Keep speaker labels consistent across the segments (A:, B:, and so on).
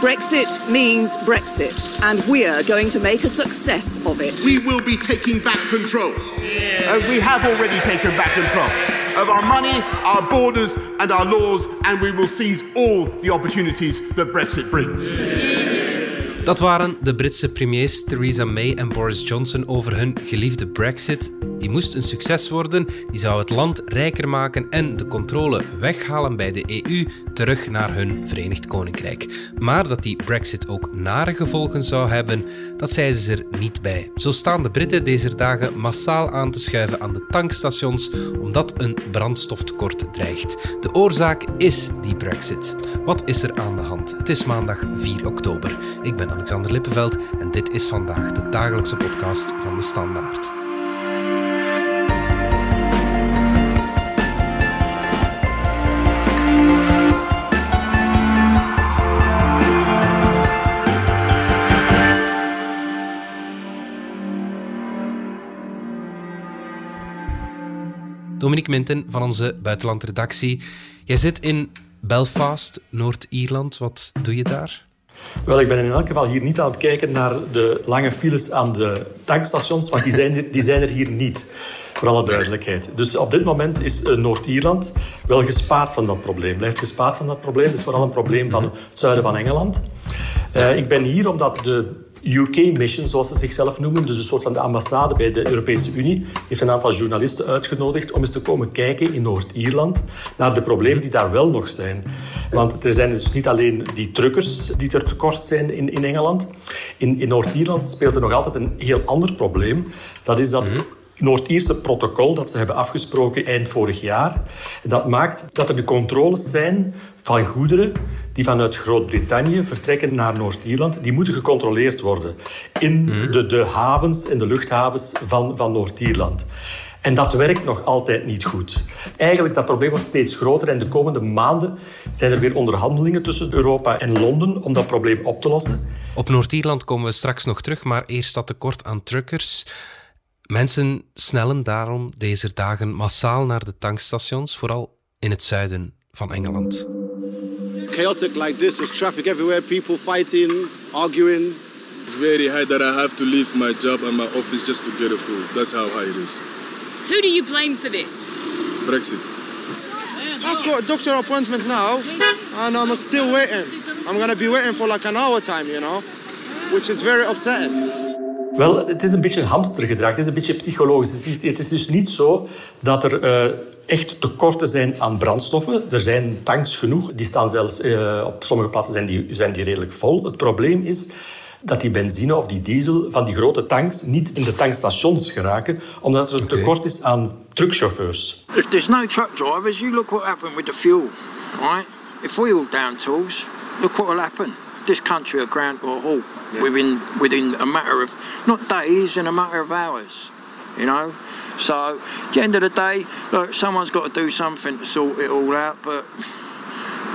A: Brexit means Brexit, and we're going to make a success of it.
B: We will be taking back control. Yeah. Uh, we have already taken back control of our money, our borders, and our laws, and we will seize all the opportunities that Brexit brings.
C: Dat waren de Britse premiers Theresa May en Boris Johnson over hun geliefde Brexit. Die moest een succes worden, die zou het land rijker maken en de controle weghalen bij de EU terug naar hun Verenigd Koninkrijk. Maar dat die Brexit ook nare gevolgen zou hebben, dat zeiden ze er niet bij. Zo staan de Britten deze dagen massaal aan te schuiven aan de tankstations omdat een brandstoftekort dreigt. De oorzaak is die Brexit. Wat is er aan de hand? Het is maandag 4 oktober. Ik ben Alexander Lippenveld en dit is vandaag de dagelijkse podcast van de Standaard. Dominique Minten van onze buitenlandredactie. Jij zit in Belfast, Noord-Ierland. Wat doe je daar?
D: Wel, ik ben in elk geval hier niet aan het kijken naar de lange files aan de tankstations, want die zijn er, die zijn er hier niet. Voor alle duidelijkheid. Dus op dit moment is eh, Noord-Ierland wel gespaard van dat probleem. Blijft gespaard van dat probleem. Het is vooral een probleem van het zuiden van Engeland. Uh, ik ben hier omdat de UK-mission, zoals ze zichzelf noemen, dus een soort van de ambassade bij de Europese Unie, heeft een aantal journalisten uitgenodigd om eens te komen kijken in Noord-Ierland naar de problemen die daar wel nog zijn. Want er zijn dus niet alleen die truckers die er tekort zijn in, in Engeland. In, in Noord-Ierland speelt er nog altijd een heel ander probleem. Dat is dat... Noord-Ierse protocol dat ze hebben afgesproken eind vorig jaar. Dat maakt dat er de controles zijn van goederen die vanuit Groot-Brittannië vertrekken naar Noord-Ierland. Die moeten gecontroleerd worden in mhm. de, de havens en de luchthavens van, van Noord-Ierland. En dat werkt nog altijd niet goed. Eigenlijk, dat probleem wordt steeds groter en de komende maanden zijn er weer onderhandelingen tussen Europa en Londen om dat probleem op te lossen.
C: Op Noord-Ierland komen we straks nog terug, maar eerst dat tekort aan truckers. Mensen snellen daarom deze dagen massaal naar de tankstations, vooral in het zuiden van Engeland.
E: Chaotic like this, there's traffic everywhere, people fighting, arguing.
F: It's very high that I have to leave my job and my office just to get a food. That's how high it is.
G: Who do you blame for this?
F: Brexit.
E: I've got a doctor appointment now, and I'm still waiting. I'm gonna be waiting for like an hour time, you know, which is very upsetting.
D: Wel, het is een beetje een hamstergedrag. Het is een beetje psychologisch. Het is, het is dus niet zo dat er uh, echt tekorten zijn aan brandstoffen. Er zijn tanks genoeg. Die staan zelfs uh, op sommige plaatsen zijn die, zijn die redelijk vol. Het probleem is dat die benzine of die diesel van die grote tanks niet in de tankstations geraken, omdat er een tekort is aan truckchauffeurs.
H: If there's no truck drivers, you look what happened with the fuel, right? If we all down tools, look what will happen. This country will ground to a halt within within a matter of not days, in a matter of hours. You know, so at the end of the day, look, someone's got to do something to sort it all out, but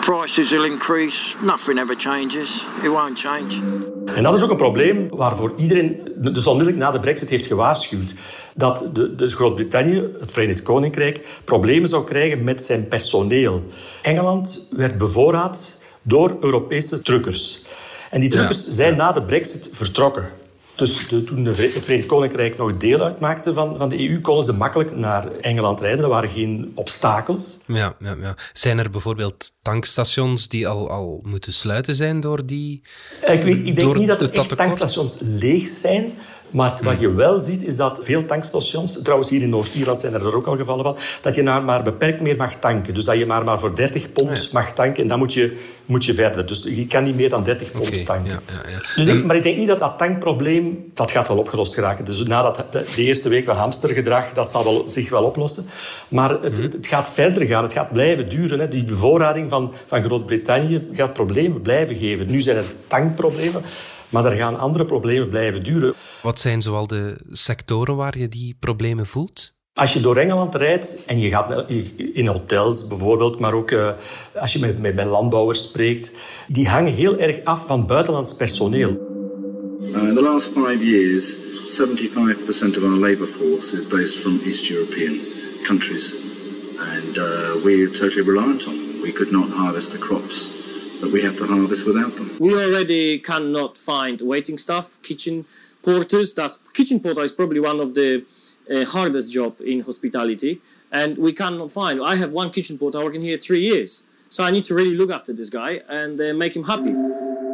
H: prices will increase. Nothing ever changes. It won't change.
D: En dat is ook een probleem waarvoor iedereen dus onmiddellijk na de brexit heeft gewaarschuwd. Dat de, dus Groot-Brittannië, het Verenigd Koninkrijk, problemen zou krijgen met zijn personeel. Engeland werd bevoorraad door Europese truckers. En die truckers zijn na de brexit vertrokken. Dus de, toen het Verenigd Koninkrijk nog deel uitmaakte van, van de EU, konden ze makkelijk naar Engeland rijden. Er waren geen obstakels.
C: Ja, ja, ja. Zijn er bijvoorbeeld tankstations die al, al moeten sluiten zijn door die...
D: Ik, weet, ik denk niet dat er echt tankstations leeg zijn. Maar wat je wel ziet, is dat veel tankstations, trouwens hier in Noord-Ierland zijn er ook al gevallen van, dat je nou maar beperkt meer mag tanken. Dus dat je maar, maar voor 30 pond mag tanken en dan moet je, moet je verder. Dus je kan niet meer dan 30 pond tanken. Ja, ja, ja. Dus ik, maar ik denk niet dat dat tankprobleem, dat gaat wel opgelost geraken. Dus na dat, de, eerste week van hamstergedrag, dat zal wel, zich wel oplossen. Maar het, mhm. het gaat verder gaan, het gaat blijven duren. Hè. Die bevoorrading van, van Groot-Brittannië gaat problemen blijven geven. Nu zijn er tankproblemen. Maar er gaan andere problemen blijven duren.
C: Wat zijn zoal de sectoren waar je die problemen voelt?
D: Als je door Engeland rijdt en je gaat in hotels bijvoorbeeld, maar ook uh, als je met, met, met, landbouwers spreekt, die hangen heel erg af van buitenlands personeel.
I: Uh, in the last five years, 75% of our labor force is based from East European countries. And uh, we're totally reliant on them. We could not harvest the crops that we have to harvest without them.
J: We already cannot find waiting staff, kitchen porters. That's kitchen porter is probably one of the uh, hardest job in hospitality, and we cannot find. I have one kitchen porter working here three years, so I need to really look after this guy and uh, make him happy.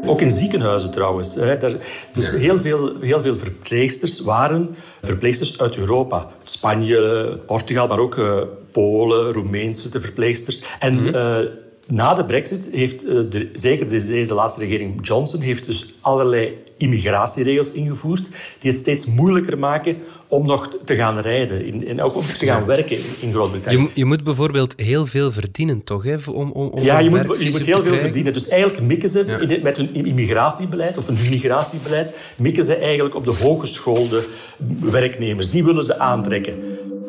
D: Ook in ziekenhuizen trouwens. Hè. Daar, dus heel, veel, heel veel verpleegsters waren verpleegsters uit Europa. Spanje, Portugal, maar ook uh, Polen, Roemeense de verpleegsters. En mm -hmm na de brexit heeft uh, de, zeker deze laatste regering Johnson heeft dus allerlei immigratieregels ingevoerd die het steeds moeilijker maken om nog te gaan rijden in, en ook om te gaan werken in, in Groot-Brittannië.
C: Je, je, moet bijvoorbeeld heel veel verdienen, toch? Hè, om, om, om
D: ja, je moet, je moet heel veel verdienen. Dus eigenlijk mikken ze ja. in, met hun immigratiebeleid of een migratiebeleid mikken ze eigenlijk op de hogeschoolde werknemers. Die willen ze aantrekken.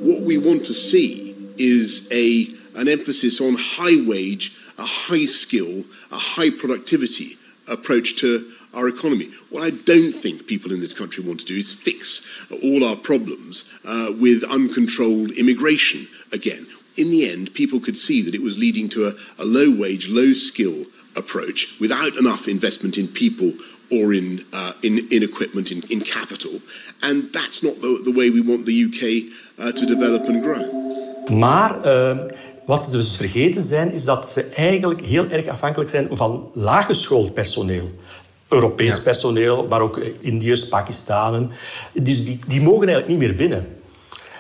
K: What we want to see is a, an emphasis on high wage a high skill, a high productivity approach to our economy. What I don't think people in this country want to do is fix all our problems uh, with uncontrolled immigration again. In the end, people could see that it was leading to a, a low wage, low skill approach without enough investment in people or in, uh, in, in, equipment, in, in, capital. And that's not the, the way we want the UK uh, to develop and grow.
D: Maar uh, Wat ze dus vergeten zijn, is dat ze eigenlijk heel erg afhankelijk zijn van laaggeschoold personeel. Europees personeel, maar ook Indiërs, Pakistanen. Dus die, die mogen eigenlijk niet meer binnen.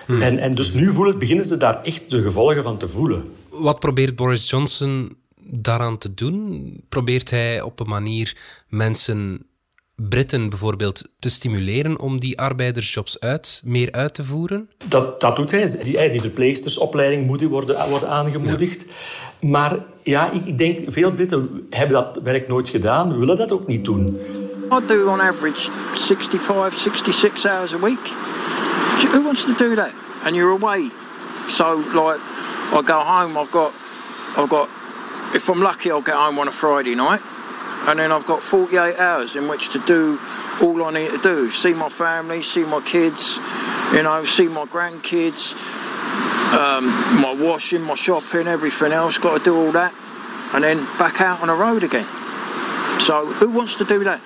D: Hmm. En, en dus nu voelen, beginnen ze daar echt de gevolgen van te voelen.
C: Wat probeert Boris Johnson daaraan te doen? Probeert hij op een manier mensen Britten bijvoorbeeld te stimuleren om die arbeidersjobs uit, meer uit te voeren?
D: Dat, dat doet hij. Die, die verpleegstersopleiding moet worden, worden aangemoedigd. Maar ja, ik, ik, denk, veel Britten hebben dat werk nooit gedaan, willen dat ook niet doen.
H: I do on average 65, 66 hours a week. Who wants to do that? And you're away. So, like, I go home, I've got, I've got, if I'm lucky, I'll get home on a Friday night. And then I've got 48 hours in which to do all I need to do see my family, see my kids, you know, see my grandkids, um, my washing, my shopping, everything else. Got to do all that, and then back out on the road again. So, who wants to do that?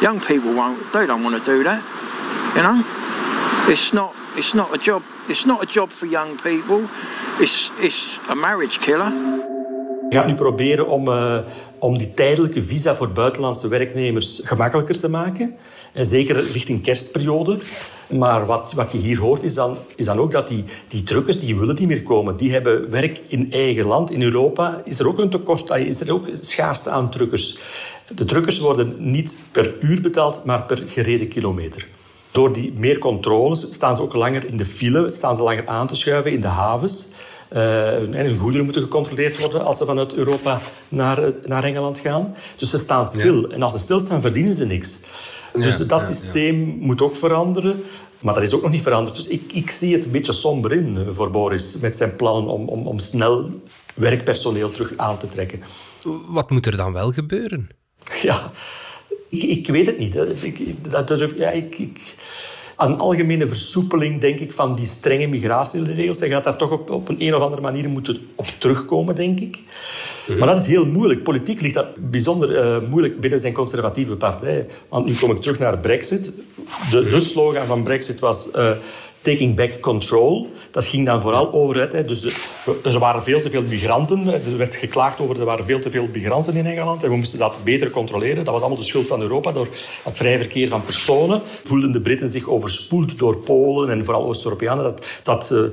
H: Young people won't. They don't want to do that. You know, it's not. It's not a job. It's not a job for young people. It's it's a marriage killer.
D: Gaat nu proberen om, uh, om die tijdelijke visa voor buitenlandse werknemers gemakkelijker te maken. En zeker richting kerstperiode. Maar wat, wat je hier hoort is dan, is dan ook dat die, die drukkers die willen niet meer komen. Die hebben werk in eigen land. In Europa is er ook een tekort, is er ook schaarste aan drukkers. De drukkers worden niet per uur betaald, maar per gereden kilometer. Door die meer controles staan ze ook langer in de file, staan ze langer aan te schuiven in de havens. Uh, hun goederen moeten gecontroleerd worden als ze vanuit Europa naar, naar Engeland gaan. Dus ze staan stil. En als ze stilstaan, verdienen ze niks. Dus dat systeem moet ook veranderen. Maar dat is ook nog niet veranderd. Dus ik, ik zie het een beetje somber in eh, voor Boris met zijn plannen om, om, om snel werkpersoneel terug aan te trekken.
C: Wat moet er dan wel gebeuren?
D: Ja, ik, ik weet het niet. Ik, dat durf, ja, ik, ik, een algemene versoepeling, denk ik, van die strenge migratieregels. Hij gaat daar toch op, op een, een of andere manier moeten op terugkomen, denk ik. Maar dat is heel moeilijk. Politiek ligt dat bijzonder uh, moeilijk binnen zijn conservatieve partij. Want nu kom ik terug naar Brexit. De, de slogan van Brexit was... Uh, taking back control. Dat ging dan vooral over het. Hè, dus er waren veel te veel migranten. Er werd geklaagd over er waren veel te veel migranten in Engeland. En we moesten dat beter controleren. Dat was allemaal de schuld van Europa. Door het vrij verkeer van personen voelden de Britten zich overspoeld door Polen en vooral Oost-Europeanen. Dat, dat uh,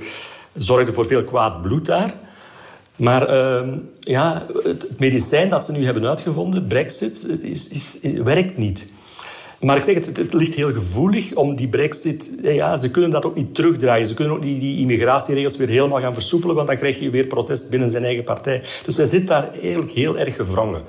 D: zorgde voor veel kwaad bloed daar. Maar uh, ja, het medicijn dat ze nu hebben uitgevonden, Brexit, is, is, werkt niet. Maar ik zeg het, het, ligt heel gevoelig om die brexit... Ja, ze kunnen dat ook niet terugdraaien. Ze kunnen ook die, die immigratieregels weer helemaal gaan versoepelen, want dan krijg je weer protest binnen zijn eigen partij. Dus hij zit daar eigenlijk heel erg gevrongen.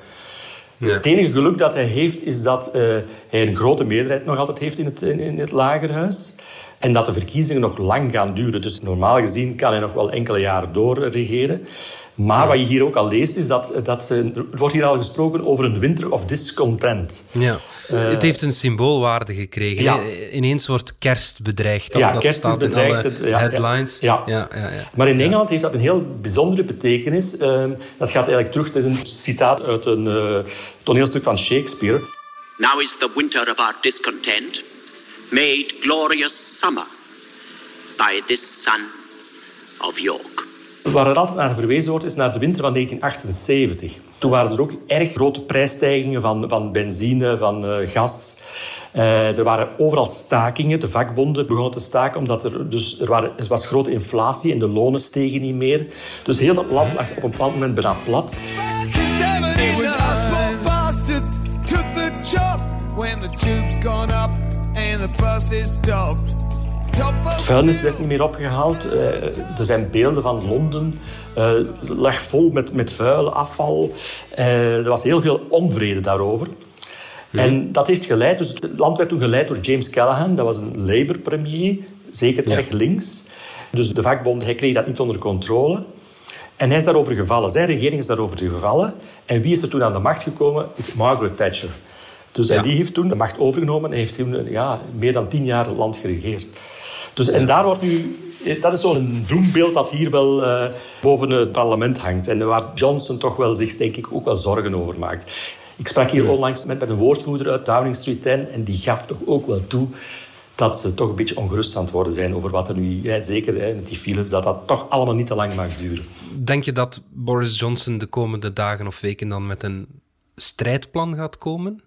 D: Ja. Het enige geluk dat hij heeft, is dat uh, hij een grote meerderheid nog altijd heeft in het, in, in het lagerhuis. En dat de verkiezingen nog lang gaan duren. Dus normaal gezien kan hij nog wel enkele jaren doorregeren. Maar wat je hier ook al leest, is dat, dat ze, er wordt hier al gesproken over een winter of discontent.
C: Ja. Uh, het heeft een symboolwaarde gekregen. Ja. Ineens wordt kerst bedreigd.
D: Ja,
C: dat
D: kerst
C: staat
D: is bedreigd.
C: In alle headlines.
D: Ja. Ja. Maar in Engeland heeft dat een heel bijzondere betekenis. Uh, dat gaat eigenlijk terug, het is een citaat uit een uh, toneelstuk van Shakespeare.
L: Now is the winter of our discontent made glorious summer by this son of York.
D: Waar er altijd naar verwezen wordt, is naar de winter van 1978. Toen waren er ook erg grote prijsstijgingen van, van benzine, van uh, gas. Uh, er waren overal stakingen. De vakbonden begonnen te staken omdat er, dus, er, waren, was grote inflatie en de lonen stegen niet meer. Dus heel dat land lag op een bepaald moment bijna plat. Vuilnis werd niet meer opgehaald. Uh, er zijn beelden van Londen. Uh, lag vol met, met vuil, afval. Uh, er was heel veel onvrede daarover. En dat heeft geleid... Dus het land werd toen geleid door James Callaghan. Dat was een Labour-premier. Zeker ja. erg links. Dus de vakbond hij kreeg dat niet onder controle. En hij is daarover gevallen. Zijn regering is daarover gevallen. En wie is er toen aan de macht gekomen? Is Margaret Thatcher. Dus ja. die heeft toen de macht overgenomen en heeft toen ja, meer dan tien jaar het land geregeerd. Dus, en daar wordt nu... Dat is zo'n doembeeld dat hier wel uh, boven het parlement hangt. En waar Johnson toch wel zich, denk ik, ook wel zorgen over maakt. Ik sprak hier onlangs met, met een woordvoerder uit Downing Street 10 en die gaf toch ook wel toe dat ze toch een beetje ongerust aan het worden zijn over wat er nu... Ja, zeker hè, met die files, dat dat toch allemaal niet te lang mag duren.
C: Denk je dat Boris Johnson de komende dagen of weken dan met een strijdplan gaat komen?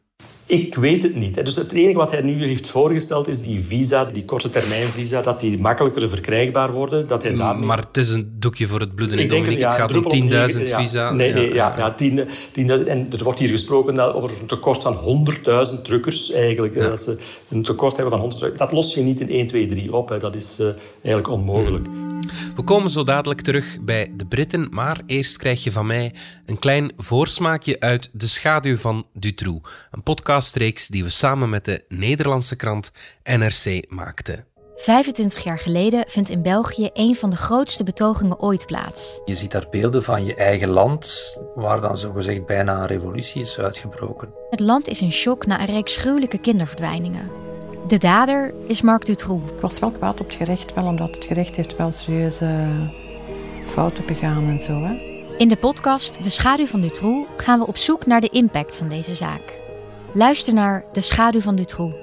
D: Ik weet het niet. Dus het enige wat hij nu heeft voorgesteld is die visa, die korte termijn visa, dat die makkelijker verkrijgbaar worden. Dat hij daarmee...
C: Maar het is een doekje voor het bloeden. Ik denk het, ja, het gaat om 10.000 ja. visa.
D: Nee, nee, ja, ja, 10, 10.000. En er wordt hier gesproken over een tekort van 100.000 drukkers eigenlijk. Dat ze een tekort hebben van 100.000. Dat los je niet in 1, 2, 3 op. Hè. Dat is uh, eigenlijk onmogelijk.
C: We komen zo dadelijk terug bij de Britten, maar eerst krijg je van mij een klein voorsmaakje uit De Schaduw van Dutroux, een podcastreeks die we samen met de Nederlandse krant NRC maakten.
M: 25 jaar geleden vindt in België een van de grootste betogingen ooit plaats.
N: Je ziet daar beelden van je eigen land, waar dan zogezegd bijna een revolutie is uitgebroken.
M: Het land is in shock na een reeks gruwelijke kinderverdwijningen. De dader is Marc Dutroux.
O: Ik was wel kwaad op het gerecht, wel omdat het gerecht heeft wel serieuze fouten begaan en zo. Hè?
M: In de podcast De Schaduw van Dutroux gaan we op zoek naar de impact van deze zaak. Luister naar De Schaduw van Dutroux,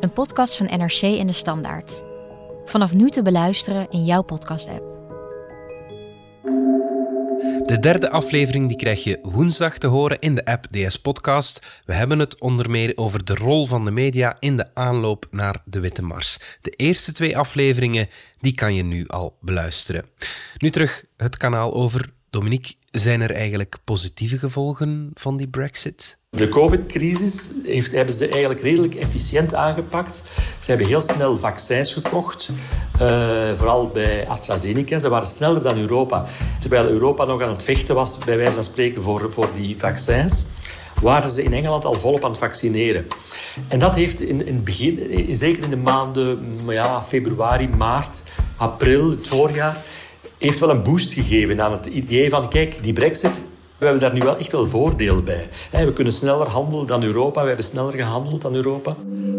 M: een podcast van NRC en De Standaard. Vanaf nu te beluisteren in jouw podcast-app.
C: De derde aflevering die krijg je woensdag te horen in de app DS Podcast. We hebben het onder meer over de rol van de media in de aanloop naar de Witte Mars. De eerste twee afleveringen die kan je nu al beluisteren. Nu terug het kanaal over. Dominique, zijn er eigenlijk positieve gevolgen van die Brexit?
D: De COVID-crisis hebben ze eigenlijk redelijk efficiënt aangepakt. Ze hebben heel snel vaccins gekocht, uh, vooral bij AstraZeneca. Ze waren sneller dan Europa. Terwijl Europa nog aan het vechten was, bij wijze van spreken, voor, voor die vaccins waren ze in Engeland al volop aan het vaccineren. En dat heeft in, in het begin, zeker in de maanden ja, februari, maart, april, het voorjaar, heeft wel een boost gegeven aan het idee van, kijk, die brexit, we hebben daar nu wel echt wel voordeel bij. We kunnen sneller handelen dan Europa, we hebben sneller gehandeld dan Europa.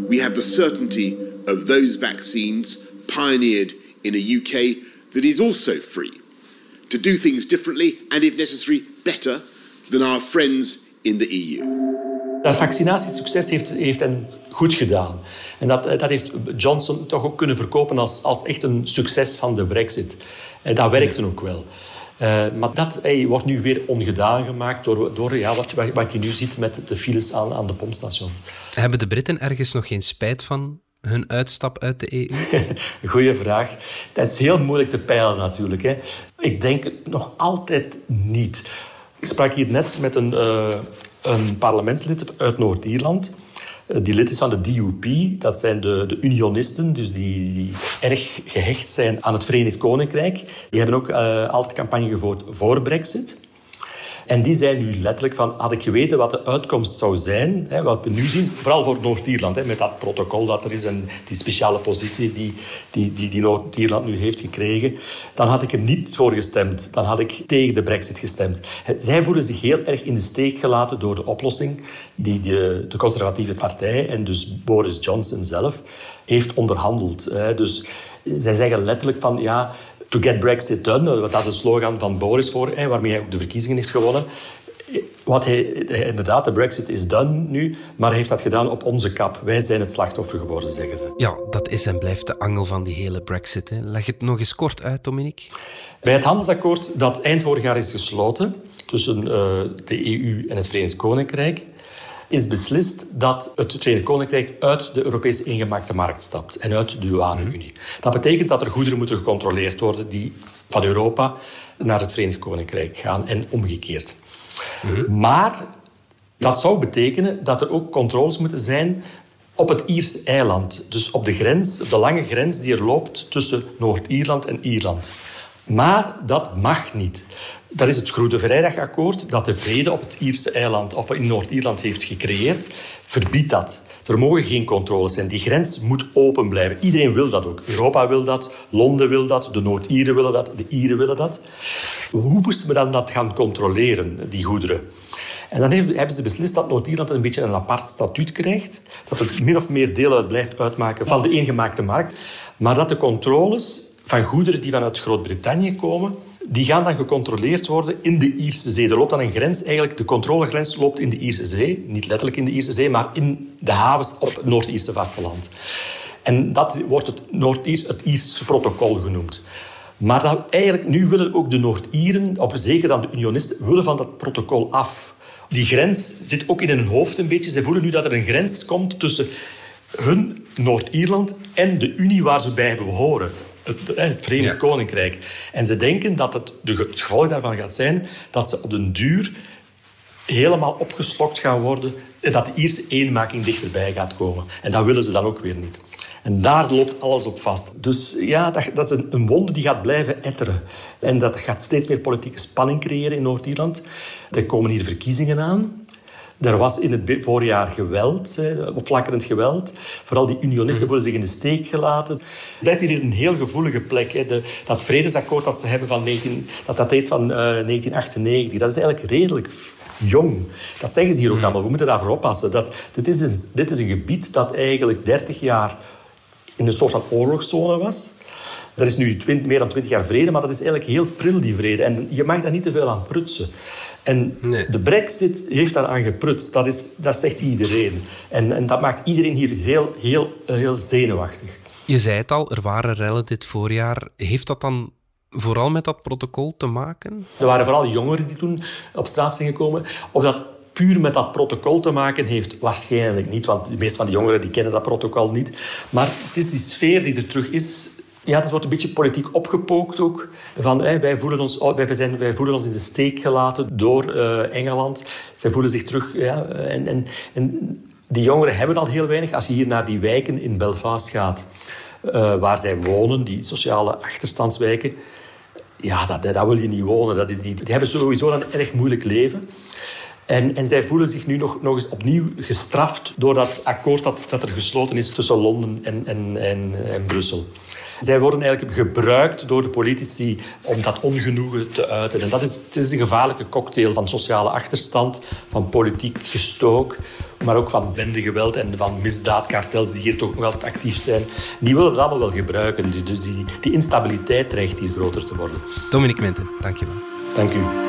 K: We have the certainty of those vaccines pioneered in a UK that is also free to do things differently and if necessary better than our friends in the EU.
D: Dat vaccinatiesucces heeft, heeft hen goed gedaan. En dat, dat heeft Johnson toch ook kunnen verkopen als, als echt een succes van de brexit. En dat werkte ook wel. Uh, maar dat hey, wordt nu weer ongedaan gemaakt door, door ja, wat, wat je nu ziet met de files aan, aan de pompstations.
C: Hebben de Britten ergens nog geen spijt van hun uitstap uit de EU?
D: Goeie vraag. Dat is heel moeilijk te peilen natuurlijk. Hè. Ik denk het nog altijd niet. Ik sprak hier net met een, uh, een parlementslid uit Noord-Ierland. Eh, die lid is van de DUP. Dat zijn de, de unionisten, dus die, die, erg gehecht zijn aan het Verenigd Koninkrijk. Die hebben ook uh, altijd campagne gevoerd voor Brexit. En die zijn nu letterlijk van, had ik geweten wat de uitkomst zou zijn, hè, wat we nu zien, vooral voor Noord-Ierland, met dat protocol dat er is en die speciale positie die, die, die, die Noord-Ierland nu heeft gekregen, dan had ik er niet voor gestemd. Dan had ik tegen de brexit gestemd. Zij voelen zich heel erg in de steek gelaten door de oplossing die de, de conservatieve partij en dus Boris Johnson zelf heeft onderhandeld. Dus zij zeggen letterlijk van ja, to get Brexit done, dat is een slogan van Boris voor, waarmee hij ook de verkiezingen heeft gewonnen. Wat hij, inderdaad, de Brexit is done nu, maar hij heeft dat gedaan op onze kap. Wij zijn het slachtoffer geworden, zeggen ze.
C: Ja, dat is en blijft de angel van die hele Brexit. Hè. Leg het nog eens kort uit, Dominique.
D: Bij het handelsakkoord dat eind vorig jaar is gesloten tussen uh, de EU en het Verenigd Koninkrijk, is beslist dat het Verenigd Koninkrijk uit de Europese ingemaakte markt stapt en uit de douane-Unie. Dat betekent dat er goederen moeten gecontroleerd worden die van Europa naar het Verenigd Koninkrijk gaan en omgekeerd. Maar dat zou betekenen dat er ook controles moeten zijn op het Ierse eiland. Dus op de grens, op de lange grens die er loopt tussen Noord-Ierland en Ierland. Maar dat mag niet. Dat is het Goede Vrijdagakkoord dat de vrede op het Ierse eiland of in Noord-Ierland heeft gecreëerd, verbiedt dat. Er mogen geen controles zijn. Die grens moet open blijven. Iedereen wil dat ook. Europa wil dat, Londen wil dat, de Noord-Ieren willen dat, de Ieren willen dat. Hoe moesten we dan dat gaan controleren, die goederen? En dan hebben ze beslist dat Noord-Ierland een beetje een apart statuut krijgt. Dat het min of meer deel uit blijft uitmaken van de eengemaakte markt. Maar dat de controles van goederen die vanuit Groot-Brittannië komen, die gaan dan gecontroleerd worden in de Ierse Zee. Er loopt dan een grens, eigenlijk de controlegrens loopt in de Ierse Zee. Niet letterlijk in de Ierse Zee, maar in de havens op het Noord-Ierse vasteland. En dat wordt het Noord-Iers, het Ierse protocol genoemd. Maar eigenlijk, nu willen ook de Noord-Ieren, of zeker dan de unionisten, willen van dat protocol af. Die grens zit ook in hun hoofd een beetje. Ze voelen nu dat er een grens komt tussen hun Noord-Ierland en de Unie waar ze bij behoren het, het Verenigd Koninkrijk. En ze denken dat het, de, het gevolg daarvan gaat zijn dat ze op den duur helemaal opgeslokt gaan worden en dat de Ierse eenmaking dichterbij gaat komen. En dat willen ze dan ook weer niet. En daar loopt alles op vast. Dus ja, dat, dat is een, een wonde die gaat blijven etteren. En dat gaat steeds meer politieke spanning creëren in Noord-Ierland. Er komen hier verkiezingen aan. Er was in het voorjaar geweld, opflakkerend geweld. Vooral die unionisten voelen zich in de steek gelaten. Het blijft hier een heel gevoelige plek. Hè. De, dat vredesakkoord dat ze hebben van 19, dat dateert van uh, 1998, dat is eigenlijk redelijk jong. Dat zeggen ze hier ook allemaal. We moeten daarvoor oppassen. Dat, dit, is een, dit is een gebied dat eigenlijk 30 jaar in een soort van oorlogszone was. Er is nu 20, meer dan 20 jaar vrede, maar dat is eigenlijk heel pril, die vrede. En je mag daar niet te veel aan prutsen. En de brexit heeft daaraan geprutst. Dat, is, dat zegt iedereen. En, en dat maakt iedereen hier heel, heel, heel zenuwachtig.
C: Je zei het al, er waren rellen dit voorjaar. Heeft dat dan vooral met dat protocol te maken?
D: Er waren vooral jongeren die toen op straat zijn gekomen. Of dat puur met dat protocol te maken heeft, waarschijnlijk niet. Want de meeste van die jongeren die kennen dat protocol niet. Maar het is die sfeer die er terug is ja, dat wordt een beetje politiek opgepookt ook. Van, wij, voelen ons, wij, zijn, wij voelen ons in de steek gelaten door uh, Engeland. Zij voelen zich terug. Ja, en, en, en die jongeren hebben al heel weinig. Als je hier naar die wijken in Belfast gaat, uh, waar zij wonen, die sociale achterstandswijken, ja, dat, dat wil je niet wonen. Dat is die, die hebben sowieso een erg moeilijk leven. En, en zij voelen zich nu nog, nog eens opnieuw gestraft door dat akkoord dat, dat er gesloten is tussen Londen en, en, en, en Brussel. Zij worden eigenlijk gebruikt door de politici om dat ongenoegen te uiten. En dat is, het is een gevaarlijke cocktail van sociale achterstand, van politiek gestook, maar ook van bendegeweld en van misdaadkartels die hier toch nog altijd actief zijn. Die willen het allemaal wel gebruiken. Dus, die, die instabiliteit dreigt hier groter te worden.
C: Dominic Minten, dank je wel.
D: Dank u.